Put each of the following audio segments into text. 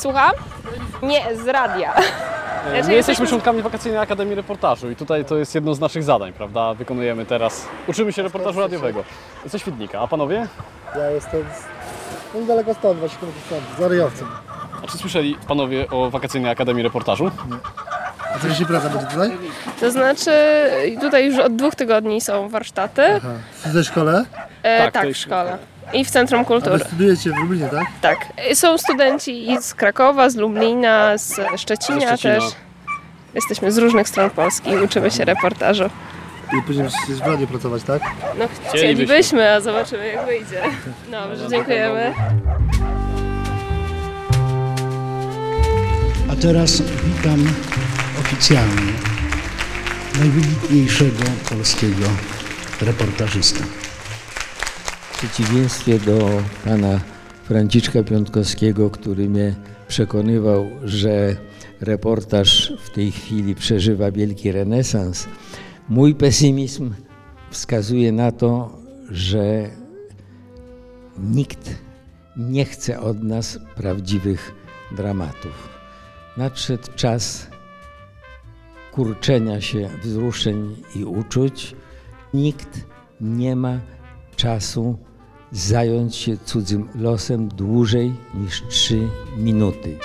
Słucham? Nie, z radia. My Znaczy, jesteśmy członkami Wakacyjnej Akademii Reportażu i tutaj to jest jedno z naszych zadań, prawda? Wykonujemy teraz, uczymy się reportażu radiowego. Ze Świdnika, a panowie? Ja jestem z, no niedaleko stąd, właśnie stąd, z Arejowcem. A czy słyszeli panowie o Wakacyjnej Akademii Reportażu? A co dzisiaj praca będzie tutaj? To znaczy, tutaj już od dwóch tygodni są warsztaty. Aha. W tej szkole? E, Tak, tak, w szkole. I w Centrum Kultury. studujecie w Lublinie, tak? Tak. Są studenci i z Krakowa, z Lublina, z Szczecina, Ze Szczecina. też. Jesteśmy z różnych stron Polski i uczymy się reportażu. I później będziecie w radiu pracować, tak? No chcielibyśmy, a zobaczymy jak wyjdzie. Dobrze, dziękujemy. A teraz witam oficjalnie najwybitniejszego polskiego reportażystę. Przeciwieństwie do pana Franciszka Piątkowskiego, który mnie przekonywał, że reportaż w tej chwili przeżywa wielki renesans, mój pesymizm wskazuje na to, że nikt nie chce od nas prawdziwych dramatów. Nadszedł czas kurczenia się wzruszeń i uczuć. Nikt nie ma czasu zająć się cudzym losem dłużej niż trzy minuty.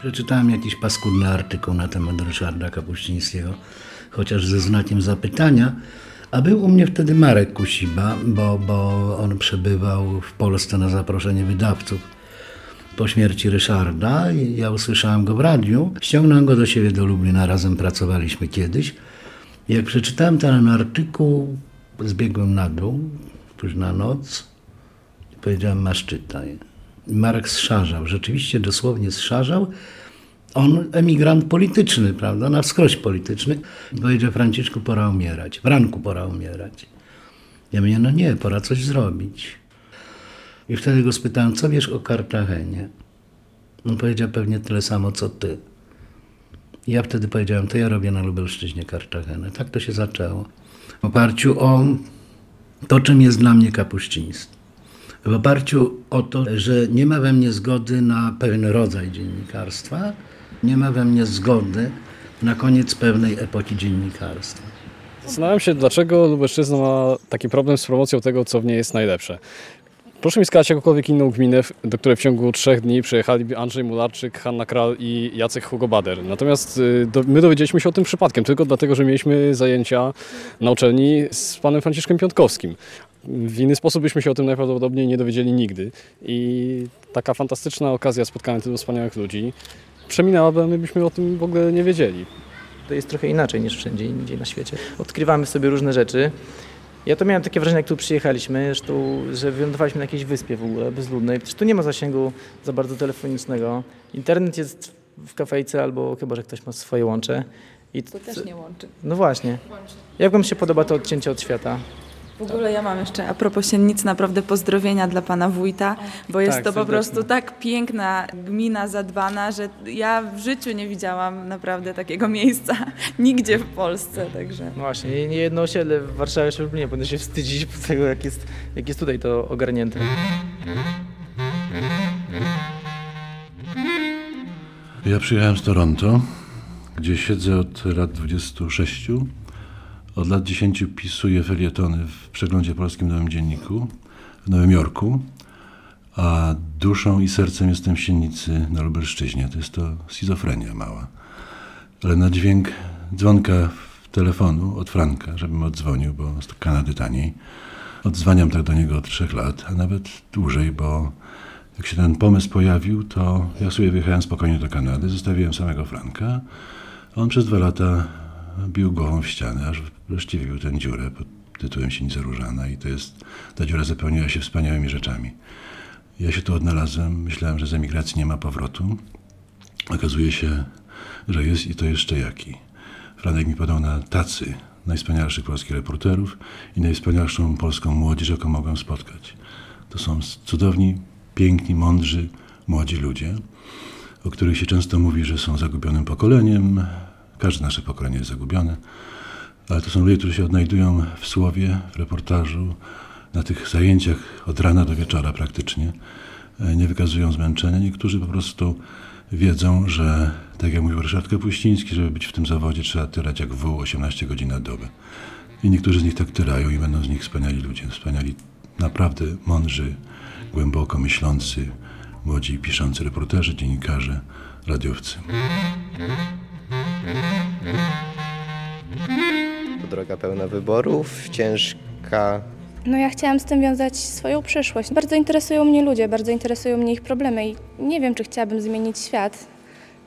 Przeczytałem jakiś paskudny artykuł na temat Ryszarda Kapuścińskiego, chociaż ze znakiem zapytania. A był u mnie wtedy Marek Kusiba, bo, bo on przebywał w Polsce na zaproszenie wydawców po śmierci Ryszarda. Ja usłyszałem go w radiu. Ściągnąłem go do siebie do Lublina, razem pracowaliśmy kiedyś. Jak przeczytałem ten artykuł, zbiegłem na dół, tuż na noc i powiedziałem, masz czytaj. Marek zszarzał, rzeczywiście dosłownie zszarzał. On emigrant polityczny, prawda, na wskroś polityczny. Powiedział, Franciszku, pora umierać, w ranku pora umierać. Ja mówię, no nie, pora coś zrobić. I wtedy go spytałem, co wiesz o Kartagenie? On powiedział pewnie tyle samo, co ty. Ja wtedy powiedziałem, to ja robię na Lubelszczyźnie Kartagenę. Tak to się zaczęło. W oparciu o to, czym jest dla mnie kapuściństwo. W oparciu o to, że nie ma we mnie zgody na pewien rodzaj dziennikarstwa, nie ma we mnie zgody na koniec pewnej epoki dziennikarstwa. Zastanawiam się, dlaczego Lubelszczyzna ma taki problem z promocją tego, co w niej jest najlepsze. Proszę mi wskazać jakąkolwiek inną gminę, do której w ciągu trzech dni przyjechali Andrzej Mularczyk, Hanna Kral i Jacek Hugo Bader. Natomiast y, do, my dowiedzieliśmy się o tym przypadkiem, tylko dlatego, że mieliśmy zajęcia na uczelni z panem Franciszkiem Piątkowskim. W inny sposób byśmy się o tym najprawdopodobniej nie dowiedzieli nigdy. I taka fantastyczna okazja spotkania tylu wspaniałych ludzi przeminęłaby, my byśmy o tym w ogóle nie wiedzieli. To jest trochę inaczej niż wszędzie indziej na świecie. Odkrywamy sobie różne rzeczy. Ja to miałem takie wrażenie, jak tu przyjechaliśmy, zresztą, że wylądowaliśmy na jakiejś wyspie w ogóle, bezludnej. Przecież tu nie ma zasięgu za bardzo telefonicznego. Internet jest w kafejce albo chyba, że ktoś ma swoje łącze. I To też nie łączy. No właśnie. Jak Wam się podoba to odcięcie od świata? W ogóle ja mam jeszcze a propos Siennic naprawdę pozdrowienia dla pana wójta, bo jest Tak, to po prostu tak piękna gmina zadbana, że ja w życiu nie widziałam naprawdę takiego miejsca nigdzie w Polsce, także No właśnie, nie nie jedno osiedle w Warszawie czy Lublinie powinno się wstydzić po tego, jak jest, jak jest tutaj to ogarnięte. Ja przyjechałem z Toronto, gdzie siedzę od lat 26. Od lat 10 pisuję felietony w przeglądzie Polskim Nowym Dzienniku w Nowym Jorku, a duszą i sercem jestem w Siennicy na Lubelszczyźnie. To jest to schizofrenia mała. Ale na dźwięk dzwonka telefonu od Franka, żebym oddzwonił, bo z Kanady taniej, odzwaniam tak do niego od trzech lat, a nawet dłużej, bo jak się ten pomysł pojawił, to ja sobie wyjechałem spokojnie do Kanady, zostawiłem samego Franka, a on przez dwa lata bił głową w ścianę, aż wybił tę dziurę pod tytułem Sienica Różana i to jest, ta dziura zapełniła się wspaniałymi rzeczami. Ja się tu odnalazłem, myślałem, że z emigracji nie ma powrotu. Okazuje się, że jest i to jeszcze jaki. Franek mi podał na tacy najwspanialszych polskich reporterów i najwspanialszą polską młodzież, jaką mogłem spotkać. To są cudowni, piękni, mądrzy, młodzi ludzie, o których się często mówi, że są zagubionym pokoleniem. Każde nasze pokolenie jest zagubione, ale to są ludzie, którzy się odnajdują w słowie, w reportażu, na tych zajęciach od rana do wieczora praktycznie e, nie wykazują zmęczenia. Niektórzy po prostu wiedzą, że tak jak mówił Ryszard Kapuściński, żeby być w tym zawodzie trzeba tyrać jak wół 18 godzin na dobę. I niektórzy z nich tak tyrają i będą z nich wspaniali ludzie, wspaniali, naprawdę mądrzy, głęboko myślący, młodzi piszący reporterzy, dziennikarze, radiowcy. Droga pełna wyborów, ciężka. No ja chciałam z tym wiązać swoją przyszłość. Bardzo interesują mnie ludzie, bardzo interesują mnie ich problemy i nie wiem, czy chciałabym zmienić świat,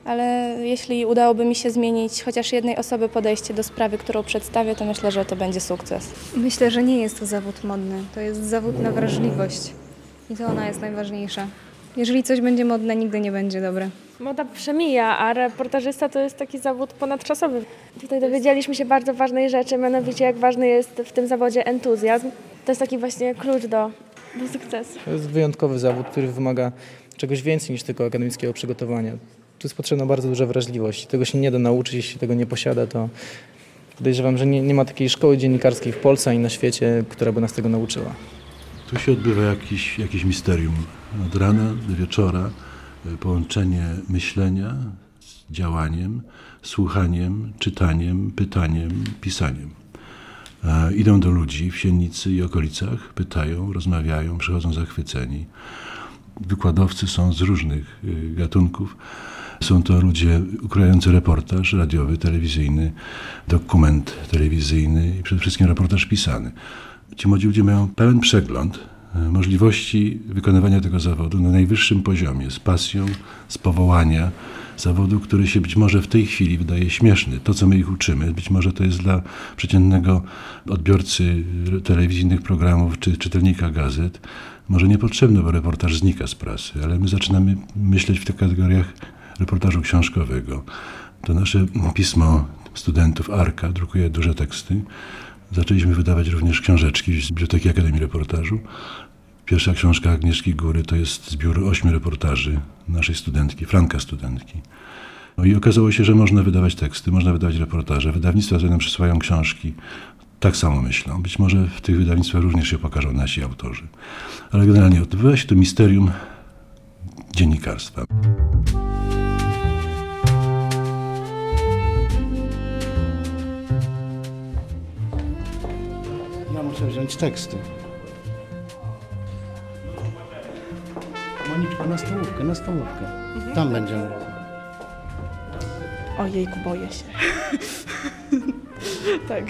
ale jeśli udałoby mi się zmienić chociaż jednej osoby podejście do sprawy, którą przedstawię, to myślę, że to będzie sukces. Myślę, że nie jest to zawód modny. To jest zawód na wrażliwość. I to ona jest najważniejsza. Jeżeli coś będzie modne, nigdy nie będzie dobre. Moda przemija, a reportażysta to jest taki zawód ponadczasowy. Tutaj dowiedzieliśmy się bardzo ważnej rzeczy, mianowicie jak ważny jest w tym zawodzie entuzjazm. To jest taki właśnie klucz do, do sukcesu. To jest wyjątkowy zawód, który wymaga czegoś więcej niż tylko akademickiego przygotowania. Tu jest potrzebna bardzo duża wrażliwość. Tego się nie da nauczyć, jeśli tego nie posiada, to podejrzewam, że nie, nie ma takiej szkoły dziennikarskiej w Polsce ani na świecie, która by nas tego nauczyła. Tu się odbywa jakiś, jakieś misterium. Od rana do wieczora połączenie myślenia z działaniem, słuchaniem, czytaniem, pytaniem, pisaniem. E, idą do ludzi w Siennicy i okolicach, pytają, rozmawiają, przychodzą zachwyceni. Wykładowcy są z różnych y, gatunków. Są to ludzie ukrający reportaż radiowy, telewizyjny, dokument telewizyjny i przede wszystkim reportaż pisany. Ci młodzi ludzie mają pełen przegląd możliwości wykonywania tego zawodu na najwyższym poziomie, z pasją, z powołania, zawodu, który się być może w tej chwili wydaje śmieszny. To, co my ich uczymy, być może to jest dla przeciętnego odbiorcy telewizyjnych programów czy czytelnika gazet, może niepotrzebne, bo reportaż znika z prasy, ale my zaczynamy myśleć w tych kategoriach reportażu książkowego. To nasze pismo studentów Arka drukuje duże teksty. Zaczęliśmy wydawać również książeczki z Biblioteki Akademii Reportażu. Pierwsza książka Agnieszki Góry to jest zbiór ośmiu reportaży naszej studentki, Franka studentki. No i okazało się, że można wydawać teksty, można wydawać reportaże. Wydawnictwa sobie nam przysyłają książki. Tak samo myślą. Być może w tych wydawnictwach również się pokażą nasi autorzy. Ale generalnie odbywa się to misterium dziennikarstwa. Ja muszę wziąć teksty. Na stołówkę, na stołówkę. Tam będziemy. Ojejku, boję się. tak.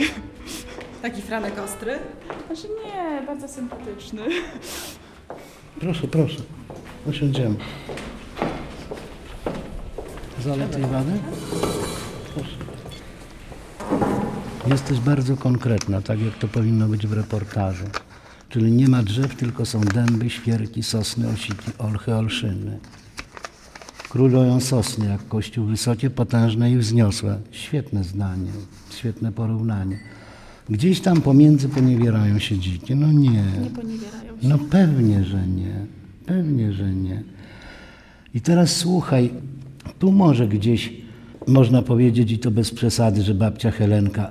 Taki Franek ostry? Znaczy nie, bardzo sympatyczny. Proszę, proszę. Usiądziemy. Zalej tej wady? Proszę. Jesteś bardzo konkretna, tak jak to powinno być w reportażu. Czyli nie ma drzew, tylko są dęby, świerki, sosny, osiki, olchy, olszyny. Królują sosny, jak kościół wysokie, potężne i wzniosłe. Świetne zdanie, świetne porównanie. Gdzieś tam pomiędzy poniewierają się dzikie. No nie. Nie poniewierają się. No pewnie, że nie. Pewnie, że nie. I teraz słuchaj, tu może gdzieś można powiedzieć, i to bez przesady, że babcia Helenka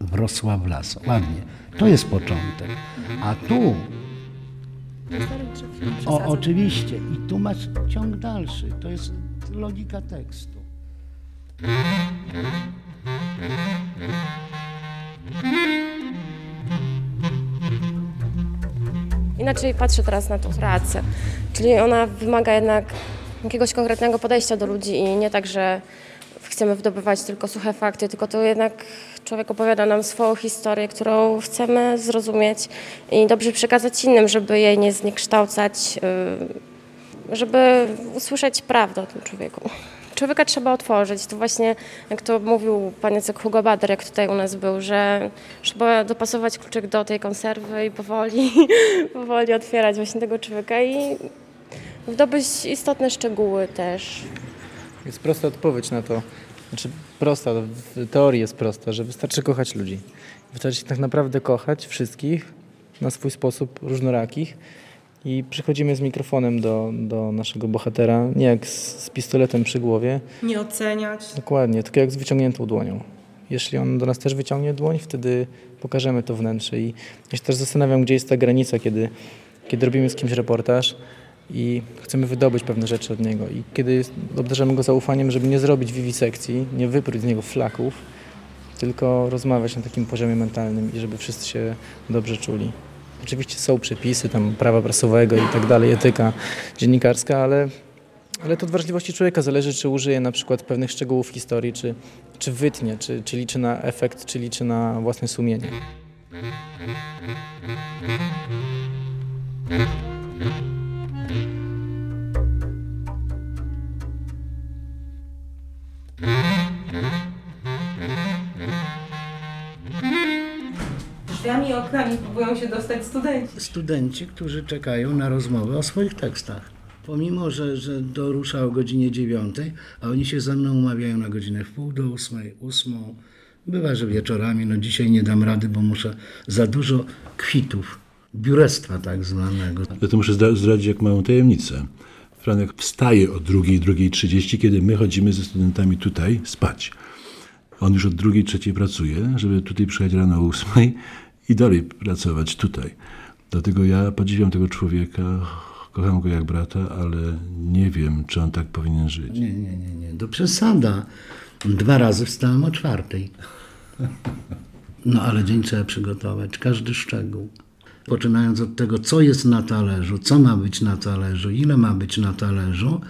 wrosła w las. Ładnie. To jest początek. A tu, o, oczywiście, i tu masz ciąg dalszy. To jest logika tekstu. Inaczej patrzę teraz na tą pracę, czyli ona wymaga jednak jakiegoś konkretnego podejścia do ludzi i nie tak, że chcemy wydobywać tylko suche fakty, tylko to jednak człowiek opowiada nam swoją historię, którą chcemy zrozumieć i dobrze przekazać innym, żeby jej nie zniekształcać, yy, żeby usłyszeć prawdę o tym człowieku. Człowieka trzeba otworzyć. To właśnie, jak to mówił pan Jacek Hugo Bader, jak tutaj u nas był, że trzeba dopasować kluczyk do tej konserwy i powoli, powoli otwierać właśnie tego człowieka i wydobyć istotne szczegóły też. Jest prosta odpowiedź na to. Znaczy prosta, w teorii jest prosta, że wystarczy kochać ludzi. Wystarczy tak naprawdę kochać wszystkich na swój sposób różnorakich i przychodzimy z mikrofonem do, do naszego bohatera, nie jak z, z pistoletem przy głowie, Nie oceniać. dokładnie, tylko jak z wyciągniętą dłonią. Jeśli on do nas też wyciągnie dłoń, wtedy pokażemy to wnętrze. I ja się też zastanawiam, gdzie jest ta granica, kiedy, kiedy robimy z kimś reportaż i chcemy wydobyć pewne rzeczy od niego. I kiedy obdarzamy go zaufaniem, żeby nie zrobić wiwisekcji, nie wypróć z niego flaków, tylko rozmawiać na takim poziomie mentalnym i żeby wszyscy się dobrze czuli. Oczywiście są przepisy tam prawa prasowego i tak dalej, etyka dziennikarska, ale, ale to od wrażliwości człowieka zależy, czy użyje na przykład pewnych szczegółów historii, czy, czy wytnie, czy, czy liczy na efekt, czy liczy na własne sumienie. Drzwiami i oknami próbują się dostać studenci. Studenci, którzy czekają na rozmowę o swoich tekstach. Pomimo, że, że do rusza o godzinie dziewiątej, a oni się ze mną umawiają na godzinę w pół do ósmej, ósmą. Bywa, że wieczorami, no dzisiaj nie dam rady, bo muszę za dużo kwitów, biurestwa tak zwanego. Ja to muszę zdra- zdradzić jak małą tajemnicę. Franek wstaje o drugiej, drugiej trzydzieści, kiedy my chodzimy ze studentami tutaj spać. On już od drugiej, trzeciej pracuje, żeby tutaj przyjechać rano o ósmej i dalej pracować tutaj. Dlatego ja podziwiam tego człowieka, kocham go jak brata, ale nie wiem, czy on tak powinien żyć. Nie, nie, nie, nie, do przesada. Dwa razy wstałem o czwartej. No ale dzień trzeba przygotować, każdy szczegół. Poczynając od tego, co jest na talerzu, co ma być na talerzu, ile ma być na talerzu,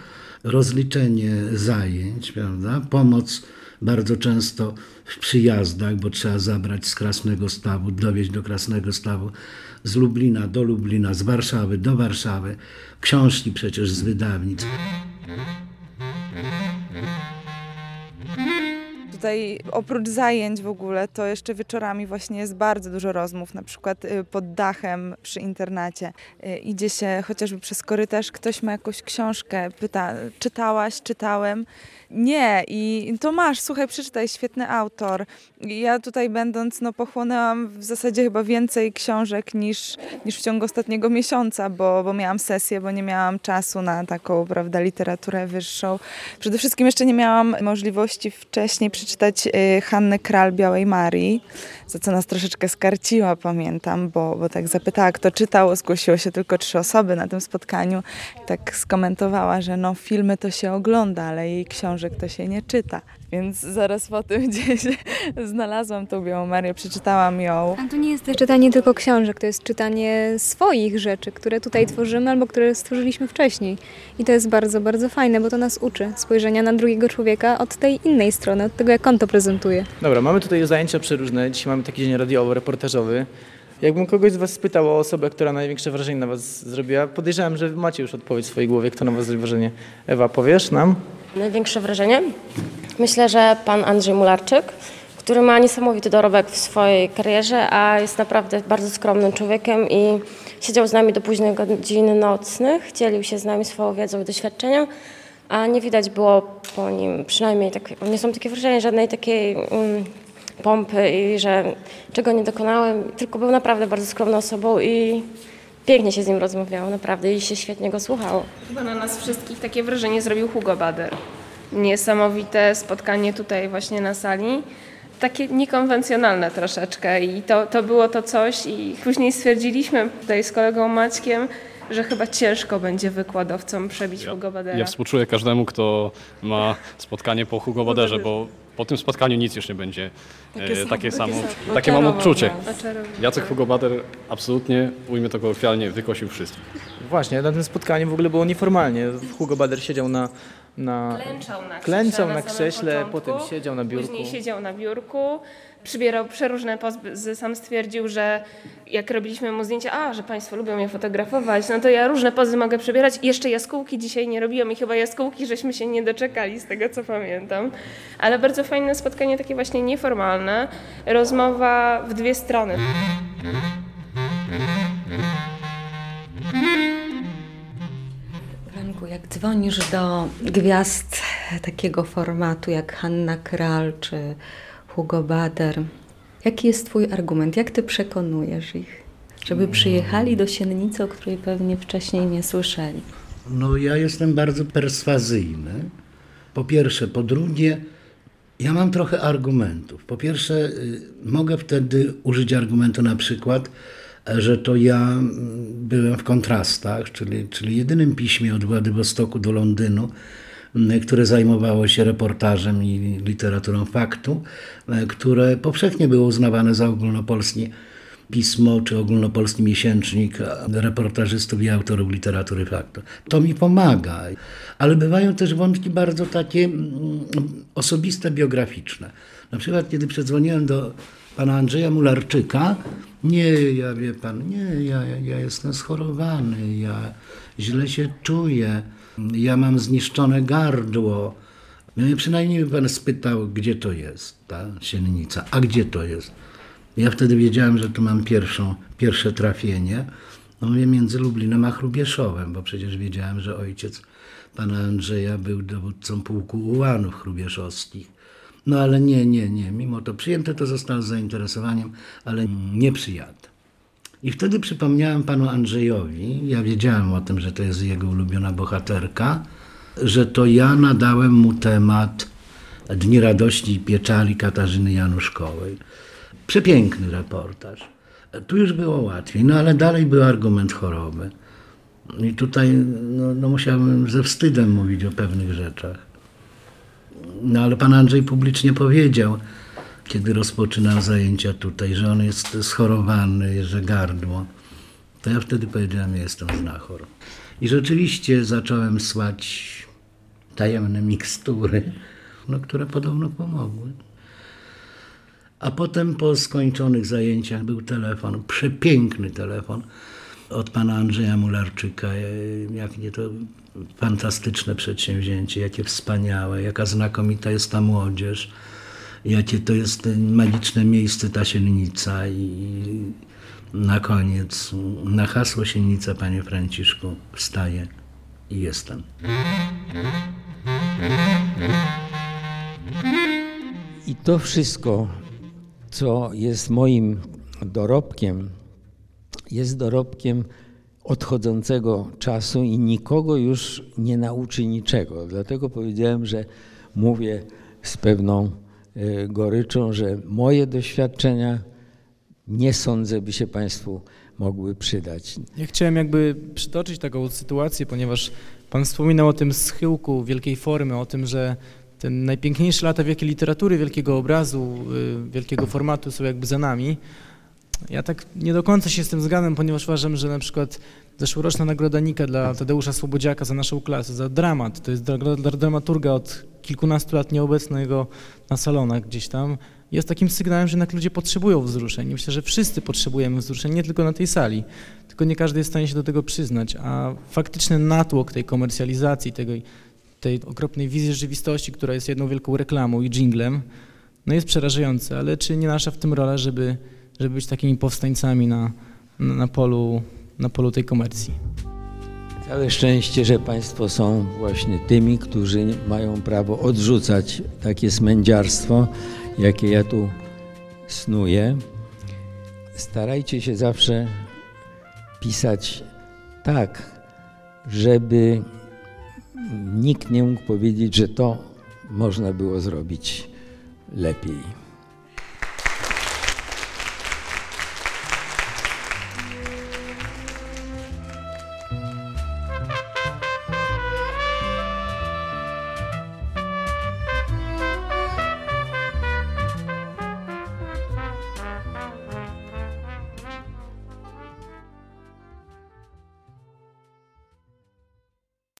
rozliczenie zajęć, prawda? Pomoc bardzo często w przyjazdach, bo trzeba zabrać z Krasnego Stawu, dowieźć do Krasnego Stawu, z Lublina do Lublina, z Warszawy do Warszawy, książki przecież z wydawnictw. Tutaj oprócz zajęć w ogóle, to jeszcze wieczorami właśnie jest bardzo dużo rozmów, na przykład y, pod dachem przy internacie. Y, Idzie się chociażby przez korytarz, ktoś ma jakąś książkę, pyta, czytałaś, czytałem. Nie, i to masz, słuchaj, przeczytaj, świetny autor. Ja tutaj będąc, no pochłonęłam w zasadzie chyba więcej książek niż, niż w ciągu ostatniego miesiąca, bo, bo miałam sesję, bo nie miałam czasu na taką, prawda, literaturę wyższą. Przede wszystkim jeszcze nie miałam możliwości wcześniej przeczytać y, Hanny Kral Białej Marii, za co nas troszeczkę skarciła, pamiętam, bo, bo tak zapytała, kto czytał, zgłosiło się tylko trzy osoby na tym spotkaniu. Tak skomentowała, że no filmy to się ogląda, ale jej książek to się nie czyta. Więc zaraz po tym gdzieś znalazłam tą Białą Marię, przeczytałam ją. A to nie jest też czytanie tylko książek, to jest czytanie swoich rzeczy, które tutaj tworzymy albo które stworzyliśmy wcześniej. I to jest bardzo, bardzo fajne, bo to nas uczy spojrzenia na drugiego człowieka od tej innej strony, od tego, jak on to prezentuje. Dobra, mamy tutaj zajęcia przeróżne. Dzisiaj mamy taki dzień radiowo, reportażowy. Jakbym kogoś z Was spytał o osobę, która największe wrażenie na Was zrobiła, podejrzewam, że macie już odpowiedź w swojej głowie, kto na Was zrobi wrażenie. Ewa, powiesz nam? Największe wrażenie? Myślę, że pan Andrzej Mularczyk, który ma niesamowity dorobek w swojej karierze, a jest naprawdę bardzo skromnym człowiekiem i siedział z nami do późnych godzin nocnych, dzielił się z nami swoją wiedzą i doświadczeniem, a nie widać było po nim, przynajmniej tak, nie są takie wrażenie, żadnej takiej um, pompy i że czego nie dokonałem, tylko był naprawdę bardzo skromną osobą i pięknie się z nim rozmawiało, naprawdę i się świetnie go słuchało. Chyba na nas wszystkich takie wrażenie zrobił Hugo Bader. Niesamowite spotkanie tutaj właśnie na sali. Takie niekonwencjonalne troszeczkę i to, to było to coś i później stwierdziliśmy tutaj z kolegą Maćkiem, że chyba ciężko będzie wykładowcom przebić Hugo Badera. Ja współczuję każdemu, kto ma spotkanie po Hugo Baderze, bo po tym spotkaniu nic już nie będzie takie, takie samo. Takie mam odczucie. Jacek Hugo Bader absolutnie, ujmę to kolokwialnie, wykosił wszystkich. Właśnie, na tym spotkaniu w ogóle było nieformalnie. Hugo Bader siedział na... na Klęczał na krześle, klęczał na na krześle, początku, potem siedział na biurku. Później siedział na biurku, przybierał przeróżne pozy, sam stwierdził, że jak robiliśmy mu zdjęcia, a, że Państwo lubią mnie fotografować, no to ja różne pozy mogę przybierać. I jeszcze jaskółki dzisiaj nie robiłam i chyba jaskółki żeśmy się nie doczekali, z tego co pamiętam. Ale bardzo fajne spotkanie, takie właśnie nieformalne, rozmowa w dwie strony. Franku, jak dzwonisz do gwiazd takiego formatu jak Hanna Kral czy Hugo Bader, jaki jest Twój argument? Jak Ty przekonujesz ich, żeby przyjechali do Siennicy, o której pewnie wcześniej nie słyszeli? No ja jestem bardzo perswazyjny. Po pierwsze. Po drugie, Ja mam trochę argumentów. Po pierwsze, y, mogę wtedy użyć argumentu na przykład, że to ja mm, byłem w kontrastach, czyli, czyli jedynym piśmie od Władywostoku do Londynu, które zajmowało się reportażem i literaturą faktu, e, które powszechnie było uznawane za ogólnopolskie pismo czy ogólnopolski miesięcznik reportażystów i autorów literatury faktu. To mi pomaga, ale bywają też wątki bardzo takie osobiste, biograficzne. Na przykład, kiedy przedzwoniłem do pana Andrzeja Mularczyka, nie, ja wie pan, nie, ja, ja jestem schorowany, ja źle się czuję, ja mam zniszczone gardło. No przynajmniej pan spytał, gdzie to jest, ta siennica, a gdzie to jest? Ja wtedy wiedziałem, że tu mam pierwszą, pierwsze trafienie. No mówię między Lublinem a Chrubieszowem, bo przecież wiedziałem, że ojciec pana Andrzeja był dowódcą pułku ułanów chrubieszowskich. No ale nie, nie, nie. Mimo to przyjęte to zostało z zainteresowaniem, ale nie przyjadę. I wtedy przypomniałem panu Andrzejowi, ja wiedziałem o tym, że to jest jego ulubiona bohaterka, że to ja nadałem mu temat Dni Radości i Pieczali Katarzyny Januszkowej. Przepiękny reportaż. Tu już było łatwiej, no ale dalej był argument choroby. I tutaj no, no musiałem ze wstydem mówić o pewnych rzeczach. No ale pan Andrzej publicznie powiedział, kiedy rozpoczynał zajęcia tutaj, że on jest schorowany, że gardło. To ja wtedy powiedziałem, ja jestem znachor. I rzeczywiście zacząłem słać tajemne mikstury, no, które podobno pomogły. A potem po skończonych zajęciach był telefon, przepiękny telefon od pana Andrzeja Mularczyka. Jakie to fantastyczne przedsięwzięcie, jakie wspaniałe, jaka znakomita jest ta młodzież, jakie to jest magiczne miejsce ta siennica i na koniec na hasło siennica, panie Franciszku, wstaję i jestem. I to wszystko, co jest moim dorobkiem, jest dorobkiem odchodzącego czasu i nikogo już nie nauczy niczego. Dlatego powiedziałem, że mówię z pewną goryczą, że moje doświadczenia nie sądzę, by się Państwu mogły przydać. Ja chciałem jakby przytoczyć taką sytuację, ponieważ Pan wspominał o tym schyłku wielkiej formy, o tym, że te najpiękniejsze lata wielkiej literatury, wielkiego obrazu, y, wielkiego formatu są jakby za nami. Ja tak nie do końca się z tym zgadzam, ponieważ uważam, że na przykład zeszłoroczna nagroda Nika dla Tadeusza Słobodziaka za naszą klasę, za dramat, to jest dramaturga od kilkunastu lat nieobecnego na salonach gdzieś tam, jest takim sygnałem, że jednak ludzie potrzebują wzruszeń. Myślę, że wszyscy potrzebujemy wzruszeń, nie tylko na tej sali, tylko nie każdy jest w stanie się do tego przyznać, a faktyczny natłok tej komercjalizacji, tego, tej okropnej wizji rzeczywistości, która jest jedną wielką reklamą i jinglem, no jest przerażający, ale czy nie nasza w tym rola, żeby, żeby być takimi powstańcami na, na, polu, na polu tej komercji? Całe szczęście, że Państwo są właśnie tymi, którzy mają prawo odrzucać takie smędziarstwo, jakie ja tu snuję. Starajcie się zawsze pisać tak, żeby nikt nie mógł powiedzieć, że to można było zrobić lepiej.